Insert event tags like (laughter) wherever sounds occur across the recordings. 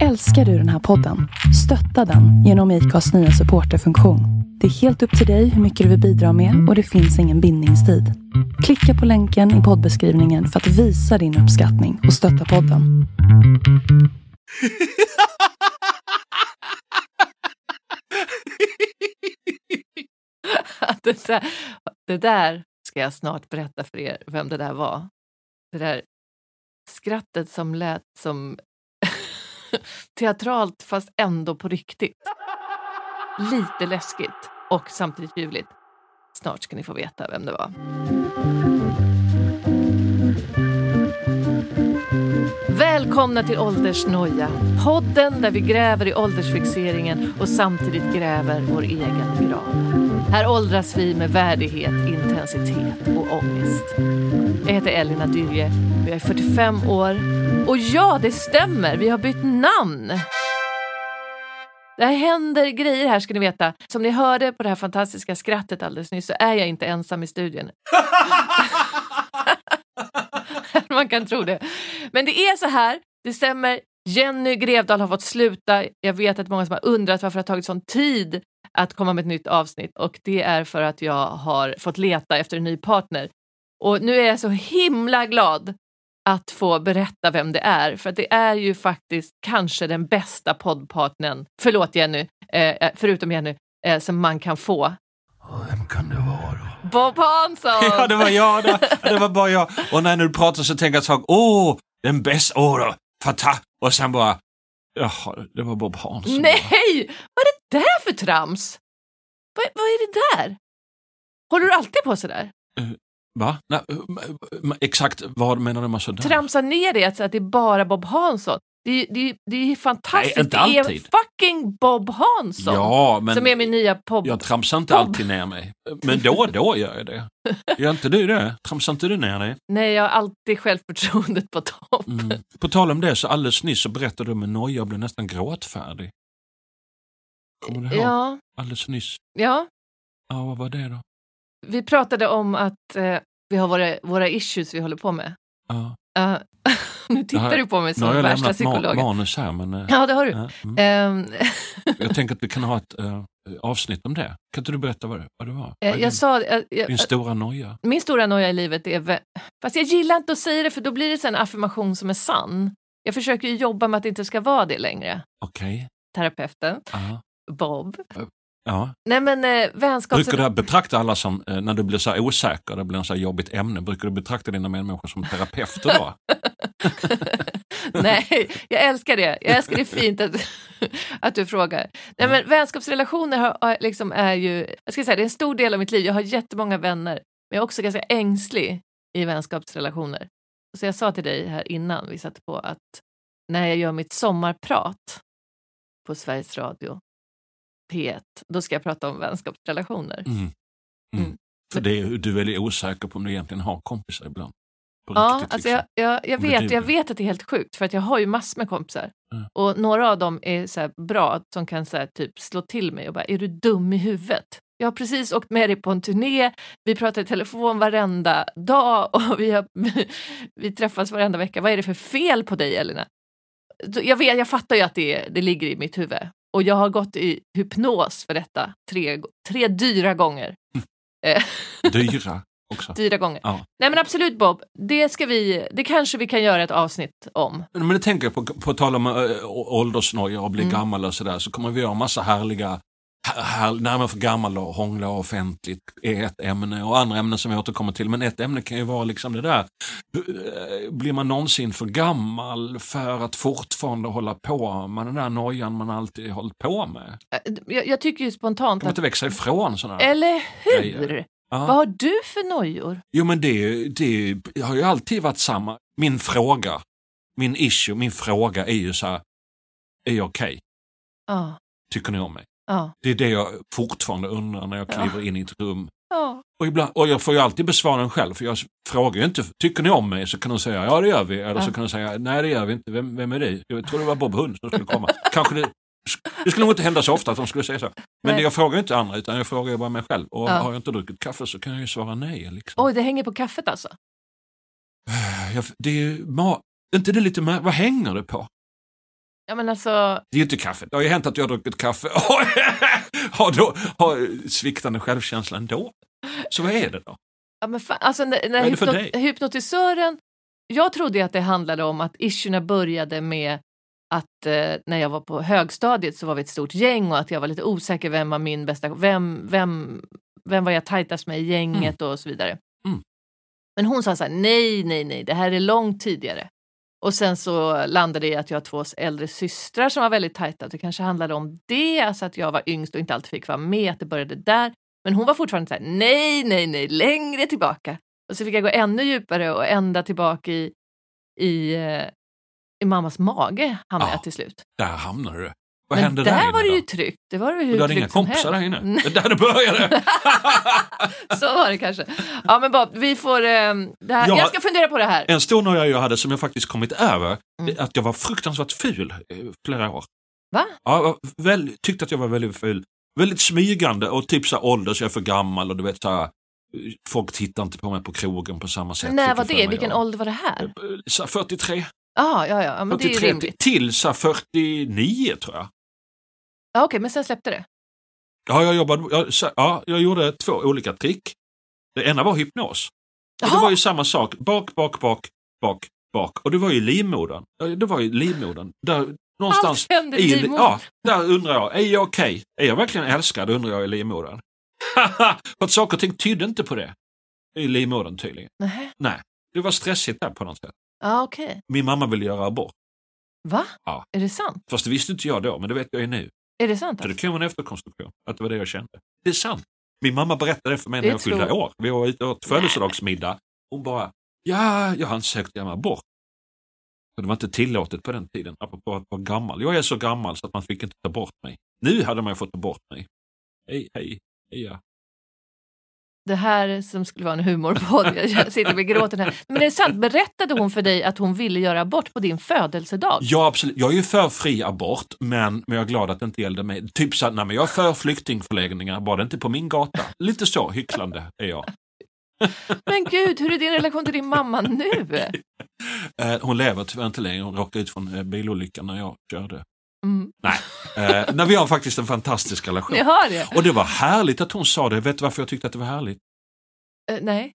Älskar du den här podden? Stötta den genom IKAs nya supporterfunktion. Det är helt upp till dig hur mycket du vill bidra med och det finns ingen bindningstid. Klicka på länken i poddbeskrivningen för att visa din uppskattning och stötta podden. (laughs) det, där, det där ska jag snart berätta för er vem det där var. Det där skrattet som lät som (laughs) teatralt fast ändå på riktigt. Lite läskigt och samtidigt ljuvligt. Snart ska ni få veta vem det var. Välkomna till Åldersnoja, podden där vi gräver i åldersfixeringen och samtidigt gräver vår egen grav. Här åldras vi med värdighet, intensitet och ångest. Jag heter Elina Dyrje och jag är 45 år. Mm. Och ja, det stämmer, vi har bytt namn! Det här händer grejer här ska ni veta. Som ni hörde på det här fantastiska skrattet alldeles nyss så är jag inte ensam i studion. (laughs) Man kan tro det. Men det är så här, det stämmer. Jenny Grevdal har fått sluta. Jag vet att många som har undrat varför det har tagit sån tid att komma med ett nytt avsnitt och det är för att jag har fått leta efter en ny partner. Och nu är jag så himla glad att få berätta vem det är, för det är ju faktiskt kanske den bästa poddpartnern, förlåt Jenny, eh, eh förutom Jenny, eh, som man kan få. Vem kan det vara då? Bob Hansson! (laughs) ja, det var jag. Det, det var bara jag. Och när du pratar så tänker jag så åh, den bästa, åh, då, fata. Och sen bara, jaha, det var Bob Hansson. Nej, vad är det där för trams? Vad, vad är det där? Håller du alltid på sådär? Uh, va? Nej, uh, exakt vad menar du med sådär? Tramsa ner det, att det är bara Bob Hansson. Det, det, det är fantastiskt. Nej, inte alltid. Det är fucking Bob Hansson ja, men som är min nya pop. Jag tramsar inte Bob. alltid ner mig. Men då och då gör jag det. Gör inte du det? Tramsar inte du ner dig? Nej, jag har alltid självförtroendet på topp. Mm. På tal om det, så alldeles nyss så berättade du om en noja och blev nästan gråtfärdig. Kommer du ihåg? Ja. Alldeles nyss. Ja. Ja, vad var det då? Vi pratade om att eh, vi har våra, våra issues vi håller på med. Ja. Uh, (laughs) nu tittar här, du på mig som värsta psykologen. Nu har jag lämnat manus här. Men, uh, ja, det har du. Uh, mm. (laughs) jag tänker att vi kan ha ett eh, (laughs) avsnitt om det. Kan inte du berätta vad det, vad det var? jag din, sa, jag, din stora noja? Min stora noja i livet är... Fast jag gillar inte att säga det för då blir det en affirmation som är sann. Jag försöker jobba med att det inte ska vara det längre. Okej. Okay. Terapeuten. Bob. Ja. Nej men eh, vänskaps... Brukar du betrakta alla som, eh, när du blir så osäker, det blir en så jobbigt ämne, brukar du betrakta dina medmänniskor som terapeuter då? (laughs) Nej, jag älskar det. Jag älskar det fint att, att du frågar. Nej, men vänskapsrelationer har, liksom är ju, jag ska säga, det är en stor del av mitt liv. Jag har jättemånga vänner, men jag är också ganska ängslig i vänskapsrelationer. Så jag sa till dig här innan vi satte på att när jag gör mitt sommarprat på Sveriges Radio P1, då ska jag prata om vänskapsrelationer. Mm. Mm. Mm. För det är, du är väldigt osäker på om du egentligen har kompisar ibland. ja, riktigt, alltså liksom. jag, jag, jag vet, jag vet att det är helt sjukt för att jag har ju massor med kompisar. Mm. Och några av dem är så bra som kan så typ slå till mig och bara, är du dum i huvudet? Jag har precis åkt med dig på en turné, vi pratar i telefon varenda dag (laughs) och vi, har, vi träffas varenda vecka. Vad är det för fel på dig Elina? Jag, vet, jag fattar ju att det, det ligger i mitt huvud. Och jag har gått i hypnos för detta tre, tre dyra gånger. Mm. (laughs) dyra också? (laughs) Dyra gånger. Ja. Nej men absolut Bob, det, ska vi, det kanske vi kan göra ett avsnitt om. Men det tänker jag på, på tal om äh, åldersnoja och bli mm. gammal och sådär, så kommer vi ha massa härliga här, när man för gammal och hångla offentligt är ett ämne och andra ämnen som vi återkommer till. Men ett ämne kan ju vara liksom det där, eh, blir man någonsin för gammal för att fortfarande hålla på med den där nojan man alltid hållit på med? Eh, jag, jag tycker ju spontant kan man inte växa ifrån sådana Eller hur? Ja. Vad har du för nojor? Jo men det, det har ju alltid varit samma. Min fråga, min issue, min fråga är ju så här, är jag okej? Okay? Ja. Tycker ni om mig? Ja. Det är det jag fortfarande undrar när jag kliver ja. in i ett rum. Ja. Och, ibland, och jag får ju alltid besvara den själv, för jag frågar ju inte, tycker ni om mig? Så kan de säga, ja det gör vi. Eller så kan de säga, nej det gör vi inte, vem, vem är det? Jag tror det var Bob Hund som skulle komma. Kanske det, det skulle nog inte hända så ofta att de skulle säga så. Men nej. jag frågar inte andra, utan jag frågar bara mig själv. Och har jag inte druckit kaffe så kan jag ju svara nej. Liksom. Oj, det hänger på kaffet alltså? (sighs) Jag, det är ju, inte det lite vad hänger det på? Ja, men alltså... Det är ju inte kaffe. Det har ju hänt att jag har druckit kaffe (laughs) och har, då, har sviktande självkänsla ändå. Så vad är det då? Ja, men fan, alltså, när, när hypnot hypnotisören, jag trodde att det handlade om att issuerna började med att eh, när jag var på högstadiet så var vi ett stort gäng och att jag var lite osäker vem var min bästa, vem, vem, vem var jag tajtast med i gänget mm. och så vidare. Mm. Men hon sa så här, nej, nej, nej, det här är långt tidigare. Och sen så landade det i att jag har två äldre systrar som var väldigt tajta. Det kanske handlade om det, alltså att jag var yngst och inte alltid fick vara med, att det började där. Men hon var fortfarande så här, nej, nej, nej, längre tillbaka. Och så fick jag gå ännu djupare och ända tillbaka i, i, eh, i mammas mage hamnade ja, jag till slut. Där hamnade du. Vad Men hände där, där var det ju tryggt. Det var det hur du hade inga kompisar där inne? Det där det började? (laughs) så var det kanske. Ja men Bob, vi får... Eh, det här, jag, jag ska fundera på det här. En stor noja jag hade som jag faktiskt kommit över, mm. att jag var fruktansvärt ful flera år. Va? Ja, jag väl, tyckte att jag var väldigt ful. Väldigt smygande och typ så ålder så jag är för gammal och du vet så här, folk tittar inte på mig på krogen på samma sätt. När var det? Vilken ålder var det här? Så 43. Ah, ja, ja, men 43 det är rimligt. Till så 49 tror jag. Ja, Okej, okay, men sen släppte det? Ja, jag, jobbade, jag, ja, jag gjorde två olika trick. Det ena var hypnos. Och det var ju samma sak, bak, bak, bak, bak, bak. Och det var ju livmodern. Det var ju livmodern. Där, någonstans Allt i, i Ja, där undrar jag, är jag okej? Okay? Är jag verkligen älskad undrar jag i livmodern. (laughs) För att saker och ting tydde inte på det. I livmodern tydligen. Nej. Nej, det var stressigt där på något sätt. Ja, okay. Min mamma ville göra abort. Va? Ja. Är det sant? Fast det visste inte jag då, men det vet jag ju nu. Är det sant? Så det kan vara en efterkonstruktion, att det var det jag kände. Det är sant. Min mamma berättade det för mig när jag fyllde år. Vi var ute och åt födelsedagsmiddag. Hon bara, ja, jag har ansökt om abort. För det var inte tillåtet på den tiden, apropå att vara gammal. Jag är så gammal så att man fick inte ta bort mig. Nu hade man ju fått ta bort mig. Hej, hej, heja det här som skulle vara en humorpodd, jag (laughs) sitter med gråten här. Men det är sant, berättade hon för dig att hon ville göra abort på din födelsedag? Ja, absolut. Jag är ju för fri abort, men, men jag är glad att det inte gällde mig. Typ så nej, men jag är för flyktingförläggningar, bara inte på min gata. Lite så hycklande är jag. (laughs) Men gud, hur är din relation till din mamma nu? (laughs) Eh, hon lever tyvärr inte längre, hon råkade ut från eh, bilolyckan när jag körde. Mm. Nej, eh, när vi har faktiskt en fantastisk relation. Jag har det. Och det var härligt att hon sa det. Vet du varför jag tyckte att det var härligt? Uh, nej.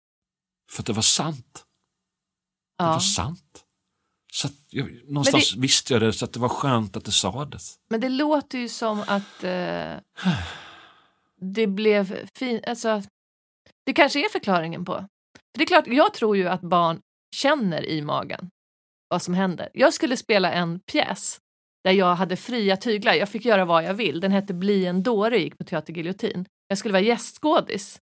För att det var sant. Ja. Det var sant. Så jag, någonstans det, visste jag det, så att det var skönt att det sades. Men det låter ju som att uh, det blev fint. Alltså, det kanske är förklaringen på. För det är klart, jag tror ju att barn känner i magen vad som händer. Jag skulle spela en pjäs där jag hade fria tyglar. Jag fick göra vad jag vill. Den hette Bli en dåre gick på Teater Giljotin. Jag skulle vara gästskådis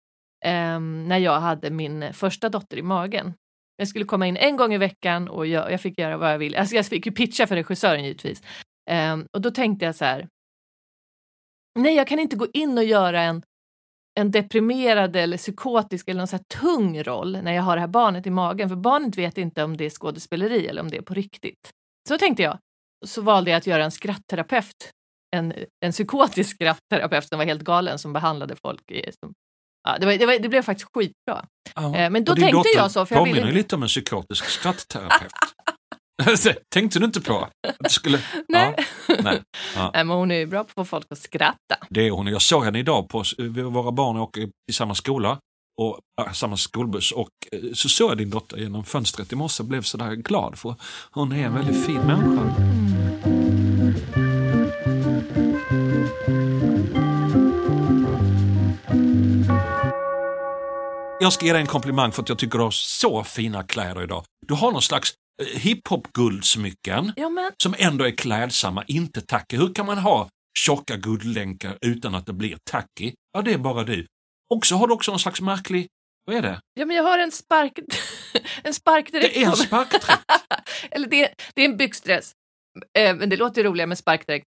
eh, när jag hade min första dotter i magen. Jag skulle komma in en gång i veckan och jag, jag fick göra vad jag ville. Alltså jag fick ju pitcha för regissören givetvis. Eh, och då tänkte jag så här. Nej, jag kan inte gå in och göra en, en deprimerad eller psykotisk eller någon så här tung roll när jag har det här barnet i magen. För barnet vet inte om det är skådespeleri eller om det är på riktigt. Så tänkte jag så valde jag att göra en skrattterapeut. En, en psykotisk skrattterapeut som var helt galen som behandlade folk. I, som, ja, det, var, det, var, det blev faktiskt skitbra. Ja, eh, men då tänkte jag så. För jag påminner ville... lite om en psykotisk skrattterapeut. (laughs) Tänkte du inte på? Att skulle... Nej. Ja, nej, ja. (laughs) nej, men hon är ju bra på att få folk att skratta. Det är hon. Jag såg henne idag på våra barn åker i samma skola och äh, samma skolbuss och äh, så såg jag din dotter genom fönstret i morse och blev sådär glad för hon är en väldigt fin människa. Jag ska ge dig en komplimang för att jag tycker du har så fina kläder idag. Du har någon slags eh, hiphop-guldsmycken ja, men... som ändå är klädsamma, inte tacky. Hur kan man ha tjocka guldlänkar utan att det blir tacky? Ja, det är bara du. Och så har du också någon slags märklig, vad är det? Ja, men jag har en spark... (laughs) en sparkdräkt. Det är en sparkdräkt. (laughs) Eller det, det är en byxdress. Eh, men det låter roligare med sparkdräkt.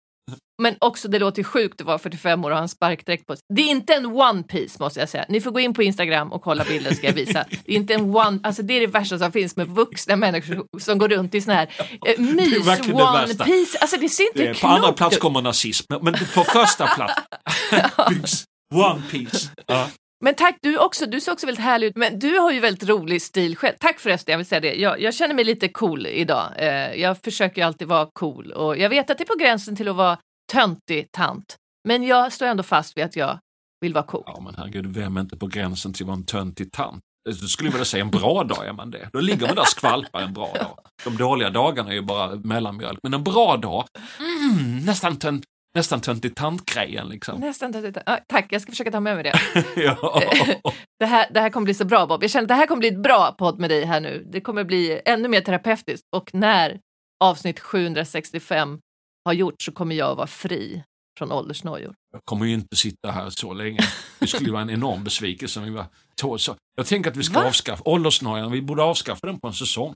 Men också det låter sjukt att vara 45 år och ha en sparkdräkt på sig. Det är inte en one piece måste jag säga. Ni får gå in på Instagram och kolla bilden ska jag visa. (laughs) Det är inte en one, alltså det är det värsta som finns med vuxna människor som går runt i sån här eh, mys one piece. Alltså det ser inte det, På andra plats kommer nazism, men på första plats, One piece. (laughs) Ja. Men tack, du, också, du ser också väldigt härlig ut. Men du har ju väldigt rolig stil själv. Tack förresten, jag vill säga det. Jag, jag känner mig lite cool idag. Eh, jag försöker ju alltid vara cool och jag vet att det är på gränsen till att vara töntig tant. Men jag står ändå fast vid att jag vill vara cool. Ja men herregud, vem är inte på gränsen till att vara en töntig tant? Du skulle vilja säga en bra dag är man det. Då ligger man där och skvalpar en bra dag. De dåliga dagarna är ju bara mellanmjölk. Men en bra dag, mm, nästan tönt, nästan töntig tant-grejen liksom. Nästan töntig ja, Tack, jag ska försöka ta med mig det. (laughs) ja. (laughs) det, här, det här kommer bli så bra Bob. Jag känner att det här kommer bli ett bra podd med dig här nu. Det kommer bli ännu mer terapeutiskt och när avsnitt 765 har gjort så kommer jag vara fri från åldersnojor. Jag kommer ju inte sitta här så länge. Det skulle vara en enorm besvikelse om vi var så. Jag tänker att vi ska Va? avskaffa åldersnojan. Vi borde avskaffa den på en säsong.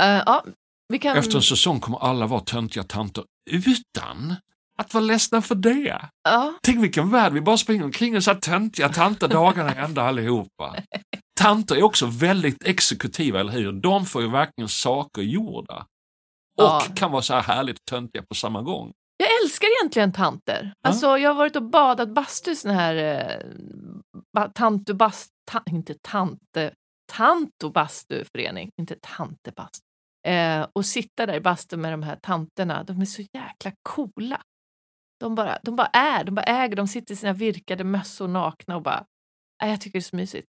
Uh, ja, kan... Efter en säsong kommer alla vara töntiga tanter utan att vara ledsna för det. Ja. Tänk vilken värld, vi bara springer omkring och så här töntiga tanter dagarna i ända allihopa. Tanter är också väldigt exekutiva, eller hur? De får ju verkligen saker gjorda. Och ja. kan vara så här härligt töntiga på samma gång. Jag älskar egentligen tanter. Ja. Alltså, jag har varit och badat bastu, sån här eh, tantu bast, ta, inte tante, tanto bastuförening, inte tantebast. Eh, och sitta där i bastun med de här tanterna, de är så jäkla coola. De bara, de bara är, de bara äger, de sitter i sina virkade mössor nakna och bara, äh, jag tycker det är så mysigt.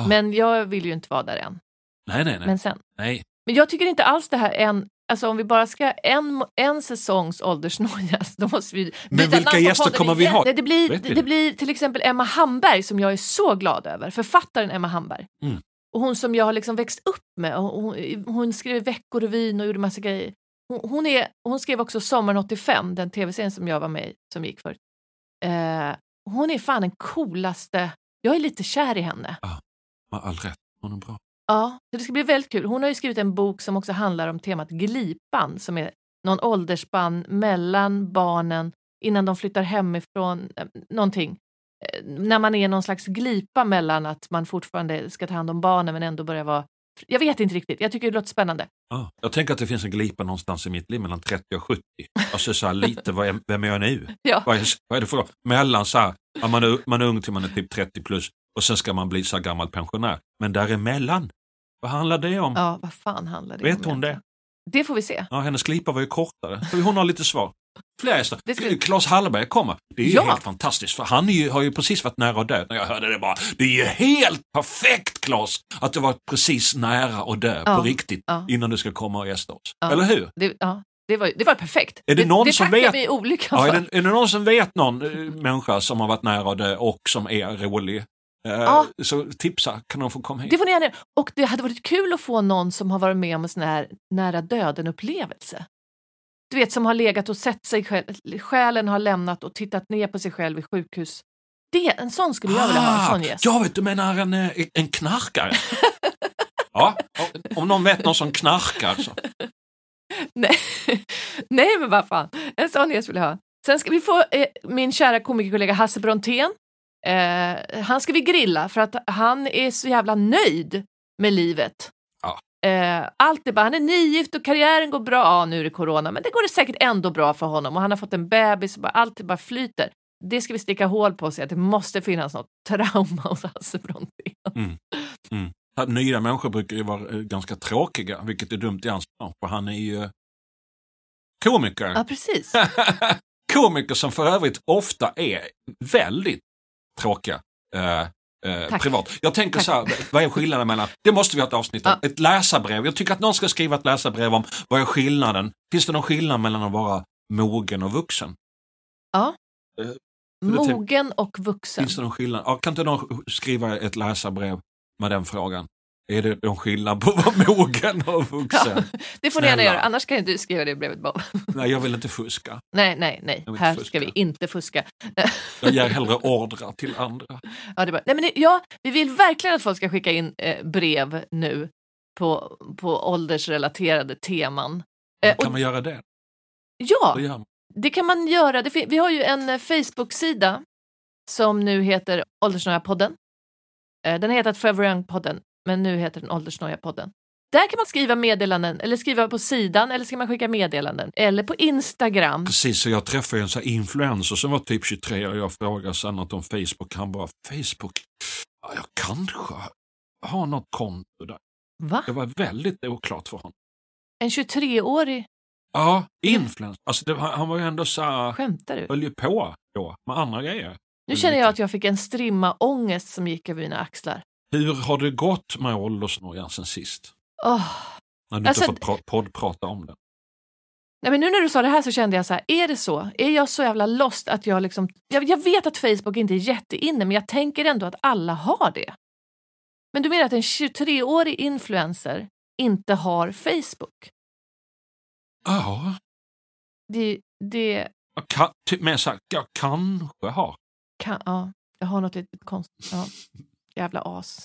Oh. Men jag vill ju inte vara där än. Nej, nej, nej. Men sen. Nej. Men jag tycker inte alls det här än Alltså om vi bara ska en, en säsongs åldersnoja, då måste vi Men vilka gäster kommer vi ha? Det, det, blir, det, det, blir till exempel Emma Hamberg som jag är så glad över, författaren Emma Hamberg. Mm. Och hon som jag har liksom växt upp med. Hon, hon skrev Veckorevyn och gjorde massa grejer. Hon, hon, är, hon skrev också Sommaren 85, den tv-serien som jag var med i, som gick förut. Eh, hon är fan den coolaste. Jag är lite kär i henne. Ja, med all rätt. Hon är bra. Ja, det ska bli väldigt kul. Hon har ju skrivit en bok som också handlar om temat glipan som är någon åldersspann mellan barnen innan de flyttar hemifrån, eh, någonting. Eh, när man är någon slags glipa mellan att man fortfarande ska ta hand om barnen men ändå börjar vara jag vet inte riktigt, jag tycker det låter spännande. Ah, jag tänker att det finns en glipa någonstans i mitt liv mellan 30 och 70. Alltså så lite, vad är, vem är jag nu? (laughs) Ja. Vad, är, vad är det för Mellan så här, man, är, man är ung till man är typ 30 plus och sen ska man bli så här gammal pensionär. Men däremellan, vad handlar det om? Ja, vad fan handlar det Vet om? Vet hon det? Det får vi se. Ja, hennes glipa var ju kortare. Hon har lite svar. Fler gäster. Ska... Claes Hallberg kommer. Det är ju ja. helt fantastiskt för han ju, har ju precis varit nära att dö. När jag hörde det bara, det är ju helt perfekt Claes att du var precis nära att dö ja. på riktigt ja. innan du ska komma och gästa oss. Eller hur? Det, ja. Det var, det var perfekt. Är det, någon det, som vet, vi olika ja, är, det, är det någon som vet någon äh, människa som har varit nära att dö och som är rolig? Eh, ja. Så tipsa, kan de få komma hit? Det får ni gärna Och det hade varit kul att få någon som har varit med om en sån här nära döden-upplevelse. Du vet, som har legat och sett sig själv, själen har lämnat och tittat ner på sig själv i sjukhus. Det, en sån skulle jag vilja ha, en sån ah, gäst. Jag vet, du menar en, eh, en knarkare? (laughs) ja, om någon vet någon som knarkar så. Nej. (laughs) Nej, men vad fan. En sån gäst vill jag ha. Sen ska vi få eh, min kära komikerkollega Hasse Brontén Eh, han ska vi grilla för att han är så jävla nöjd med livet. Eh, allt är bara, han är nygift och karriären går bra. Ja, nu är det corona, men det går det säkert ändå bra för honom och han har fått en bebis och bara, allt bara flyter. Det ska vi sticka hål på och säga att det måste finnas något trauma hos Hasse Brontén. Mm. Mm. Nya människor brukar ju vara eh, ganska tråkiga, vilket är dumt i hans bransch, för han är ju komiker. Ja, precis. (laughs) komiker som för övrigt ofta är väldigt tråkiga. Eh, eh, privat. Jag tänker Tack. så här, vad är skillnaden mellan, det måste vi ha ett avsnitt om, ja. ett läsarbrev. Jag tycker att någon ska skriva ett läsarbrev om vad är skillnaden, finns det någon skillnad mellan att vara mogen och vuxen? Ja. Eh, mogen och vuxen. Finns det någon skillnad? Ja, kan inte någon skriva ett läsarbrev med den frågan? Är det någon skillnad på att vara mogen och vuxen? Ja, det får ni gärna göra, annars kan inte du skriva det brevet Bob. Nej, jag vill inte fuska. Nej, nej, nej. Här fuska. ska vi inte fuska. jag ger hellre ordrar till andra. Ja, det nej, men det, ja, vi vill verkligen att folk ska skicka in eh, brev nu på, på åldersrelaterade teman. Eh, kan och, man göra det? Ja, det kan man göra. Det, vi har ju en eh, Facebook-sida som nu heter Åldersnöja-podden. Eh, den har hetat Forever Young-podden men nu heter den Åldersnoja-podden. där kan man skriva meddelanden eller skriva på sidan eller ska man skicka meddelanden eller på Instagram. Precis, så jag träffade en sån influencer som var typ 23 och jag frågade sen något om Facebook. Han bara, Facebook? Ja, jag kanske har något konto där. Va? Det var väldigt oklart för honom. En 23-årig? Ja, influencer. Alltså det, han var ju ändå så här, Skämtar du? höll ju på då med andra grejer. Nu känner jag att jag fick en strimma ångest som gick över mina axlar. Hur har det gått med åldersnojan sen sist? Oh. När du Alltså- inte fått pra- poddprata om det. Nej, men nu när du sa det här så kände jag så här, är det så? Är jag så jävla lost att jag liksom... Jag, jag vet att Facebook inte är jätteinne, men jag tänker ändå att alla har det. Men du menar att en 23-årig influencer inte har Facebook? Ja, Det, det jag kan, typ mer sagt, jag kanske har. kan... Ja, jag har något litet konstigt. Ja. (laughs) Jävla as.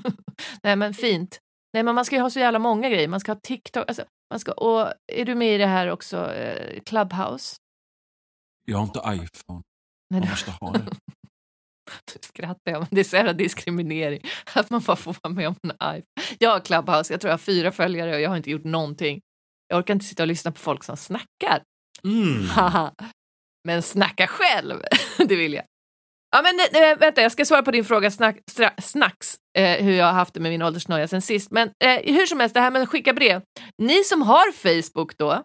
(laughs) Nej, men fint. Nej, men man ska ju ha så jävla många grejer. Man ska ha TikTok. Alltså, man ska, och är du med i det här också, eh, Clubhouse? Jag har inte iPhone. Nej, Jag du- måste ha det. (laughs) Nu skrattar jag, men det är så jävla diskriminering (laughs) att man bara får vara med om en iPhone. Jag har Clubhouse, jag tror jag har fyra följare och jag har inte gjort någonting. Jag orkar inte sitta och lyssna på folk som snackar. Mm. Men snacka själv, det vill jag. Ja, men äh, vänta, jag ska svara på din fråga snack, stra, snacks, eh, hur jag har haft det med min åldersnoja sen sist. Men eh, hur som helst, det här med att skicka brev. Ni som har Facebook då,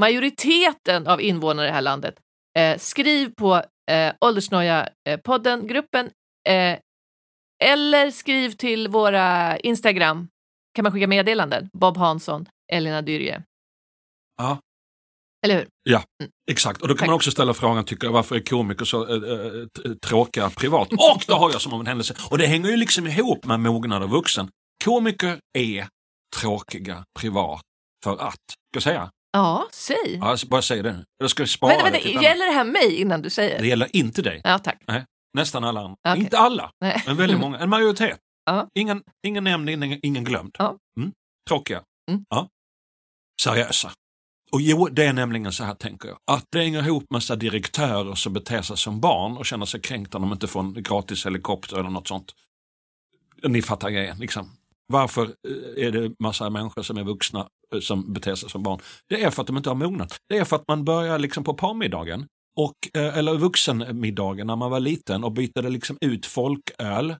majoriteten av invånare i det här landet, eh, skriv på eh, åldersnoja-podden, gruppen, eh, eller skriv till våra Instagram, kan man skicka meddelanden, Bob Hansson, Elina Dyrje. Ja. Eller hur? Exakt, och då kan Tack. man också ställa frågan, tycker jag, varför är komiker så äh, tråkiga privat? Och det har jag som av en händelse. Och det hänger ju liksom ihop med mognad och vuxen. Komiker är tråkiga privat för att, ska jag säga? Ja, säg. Ja, bara säga det. Eller ska vi spara Vänta, det vänta, till ett annat? gäller det här mig innan du säger? Det gäller inte dig. Ja, tack. Nästan alla andra. Okej. Inte alla, Nej. men väldigt många. En majoritet. Ja. Ingen, ingen nämnd, ingen, ingen glömd. Ja. Mm. Tråkiga. Mm. Ja. Seriösa. Och jo, det är nämligen så här tänker jag. Att det hänger ihop här direktörer som beter sig som barn och känner sig kränkta om de inte får en gratis helikopter eller något sånt. Ni fattar grejen. Liksom. Varför eh, är det massa människor som är vuxna eh, som beter sig som barn? Det är för att de inte har mognat. Det är för att man börjar liksom på parmiddagen och, eh, eller vuxenmiddagen när man var liten och bytte liksom ut folköl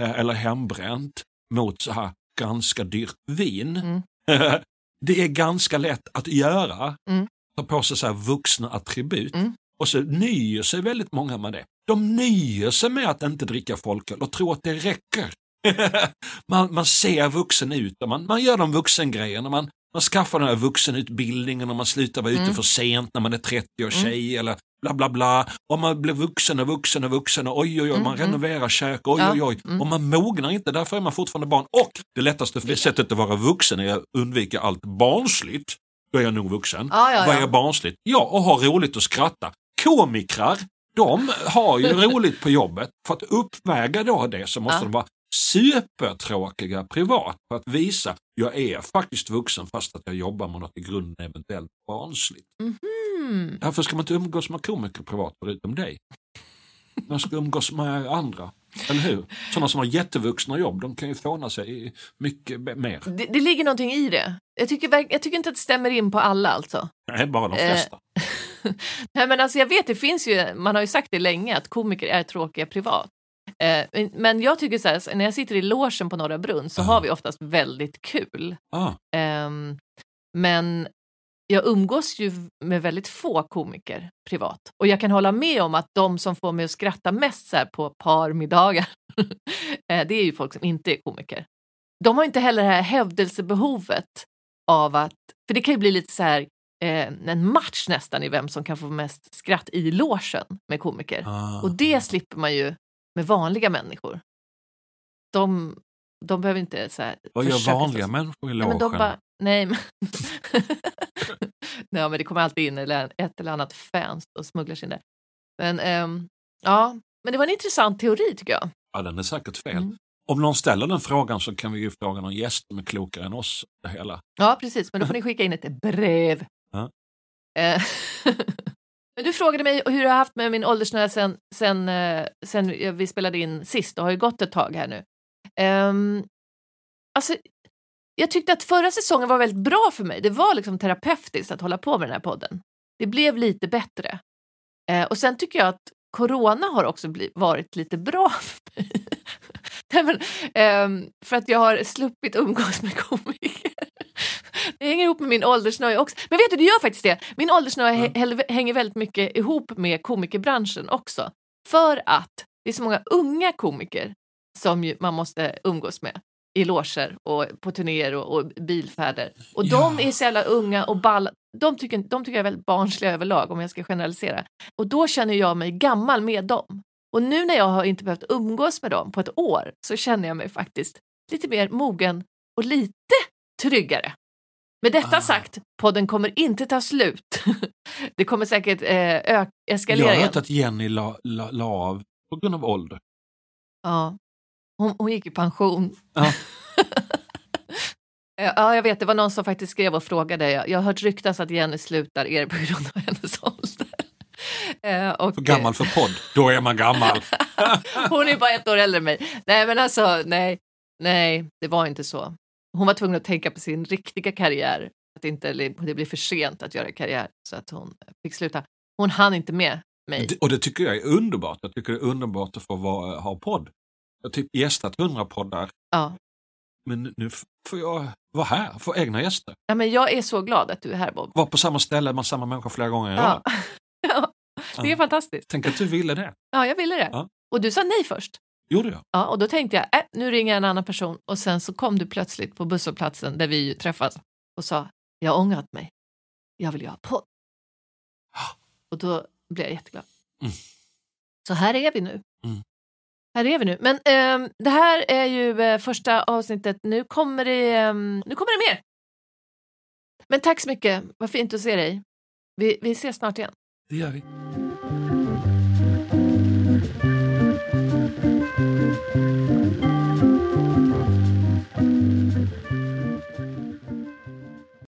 eller hembränt mot så här ganska dyrt vin. Mm. (laughs) (laughs) det är ganska lätt att göra. Mm. Ta på sig så här vuxna attribut. Mm. Och så nöjer sig väldigt många med det. De nöjer sig med att inte dricka folköl och tror att det räcker. (laughs) man, man ser vuxen ut och man, man gör de vuxengrejerna. Man, man skaffar den här vuxenutbildningen och man slutar vara ute Mm. för sent när man är 30 och tjej eller bla bla bla. Och man blir vuxen och vuxen och vuxen och oj oj oj, Mm, man mm. renoverar kök, oj Ja, oj oj. mm. Och man mognar inte, därför är man fortfarande barn. Och det lättaste sättet att vara vuxen är att undvika allt barnsligt. Då är jag nog vuxen. Ja, ja, Vad är barnsligt? Ja, och ha roligt och skratta. Komikrar, de har ju (laughs) roligt på jobbet. För att uppväga då det så måste de vara supertråkiga privat för att visa jag är faktiskt vuxen fast att jag jobbar med något i grunden eventuellt barnsligt. Mm. Därför ska man inte umgås med komiker privat förutom dig. Man ska umgås med andra, eller hur? Sådana som har jättevuxna jobb, de kan ju fåna sig mycket mer. Det, det ligger någonting i det. Jag tycker, jag tycker inte att det stämmer in på alla alltså. Nej, bara de Eh, flesta. (laughs) Nej, men alltså jag vet, det finns ju, man har ju sagt det länge, att komiker är tråkiga privat. Eh, men- jag tycker så här, när jag sitter i logen på Norra Brunn så Ja. har vi oftast väldigt kul. Ah, Ehm, men jag umgås ju med väldigt få komiker privat. Och jag kan hålla med om att de som får mig att skratta mest så på parmiddagar, (laughs) eh, det är ju folk som inte är komiker. De har inte heller det här hävdelsebehovet av att, för det kan ju bli lite så här eh, en match nästan i vem som kan få mest skratt i logen med komiker. ah. Och det slipper man ju med vanliga människor. De, de behöver inte så här... Vad gör vanliga stå- människor i Nej, men logen? bara, nej, men... (laughs) nej, men det kommer alltid in ett eller annat fans och smugglar sig in där. Men ehm, ja, men det var en intressant teori tycker jag. Ja, den är säkert fel. Mm. Om någon ställer den frågan så kan vi ju fråga någon gäst som är klokare än oss. Det hela. Ja, precis, men då får ni skicka in ett brev. Ja. (laughs) Men du frågade mig hur jag har haft med min åldersnöja sen, sen, eh, sen vi spelade in sist. Det har ju gått ett tag här nu. Um, alltså, jag tyckte att förra säsongen var väldigt bra för mig. Det var liksom terapeutiskt att hålla på med den här podden. Det blev lite bättre. Uh, och sen tycker jag att corona har också blivit, varit lite bra (laughs) för mig. men, um, för att jag har sluppit umgås med komiker. Det hänger ihop med min åldersnöje också. Men vet du, det gör faktiskt det. Min åldersnöje mm. hänger väldigt mycket ihop med komikerbranschen också. För att det är så många unga komiker som man måste umgås med i loger och på turnéer och, och bilfärder. Och ja. de är så jävla unga och balla. De tycker, de tycker jag är väldigt barnsliga överlag om jag ska generalisera. Och då känner jag mig gammal med dem. Och nu när jag har inte behövt umgås med dem på ett år så känner jag mig faktiskt lite mer mogen och lite tryggare. Med detta ah. sagt, podden kommer inte ta slut. (laughs) det kommer säkert eh, eskalera Jag har hört att Jenny la, la, la av på grund av ålder. Ja, hon, hon gick i pension. Ja. (laughs) ja, jag vet. Det var någon som faktiskt skrev och frågade. Jag, jag har hört ryktas att Jenny slutar er på grund av hennes (laughs) ålder. Eh, och, för gammal för podd, då är man gammal. hon är bara ett år äldre än mig. Nej, men alltså, nej, nej, det var inte så. Hon var tvungen att tänka på sin riktiga karriär, att inte, det blir för sent att göra karriär, så att hon fick sluta. Hon hann inte med mig. Och det tycker jag är underbart. Jag tycker det är underbart att få vara, ha podd. Jag har typ gästat hundra poddar. Ja. Men nu får jag vara här, få egna gäster. Ja, men jag är så glad att du är här Bob. Vara på samma ställe med samma människa flera gånger ja. (laughs) ja, det är ja. fantastiskt. Tänk att du ville det. Ja, jag ville det. Ja. Och du sa nej först. Gjorde jag? Ja, och då tänkte jag, äh, nu ringer jag en annan person. Och sen så kom du plötsligt på busshållplatsen där vi träffas och sa, jag har ångrat mig. Jag vill göra podd. (gasps) Och då blev jag jätteglad. Mm. Så här är vi nu. Mm. Här är vi nu. Men eh, det här är ju eh, första avsnittet. Nu kommer, det, eh, nu kommer det mer. Men tack så mycket. Vad fint att se dig. Vi, vi ses snart igen. Det gör vi.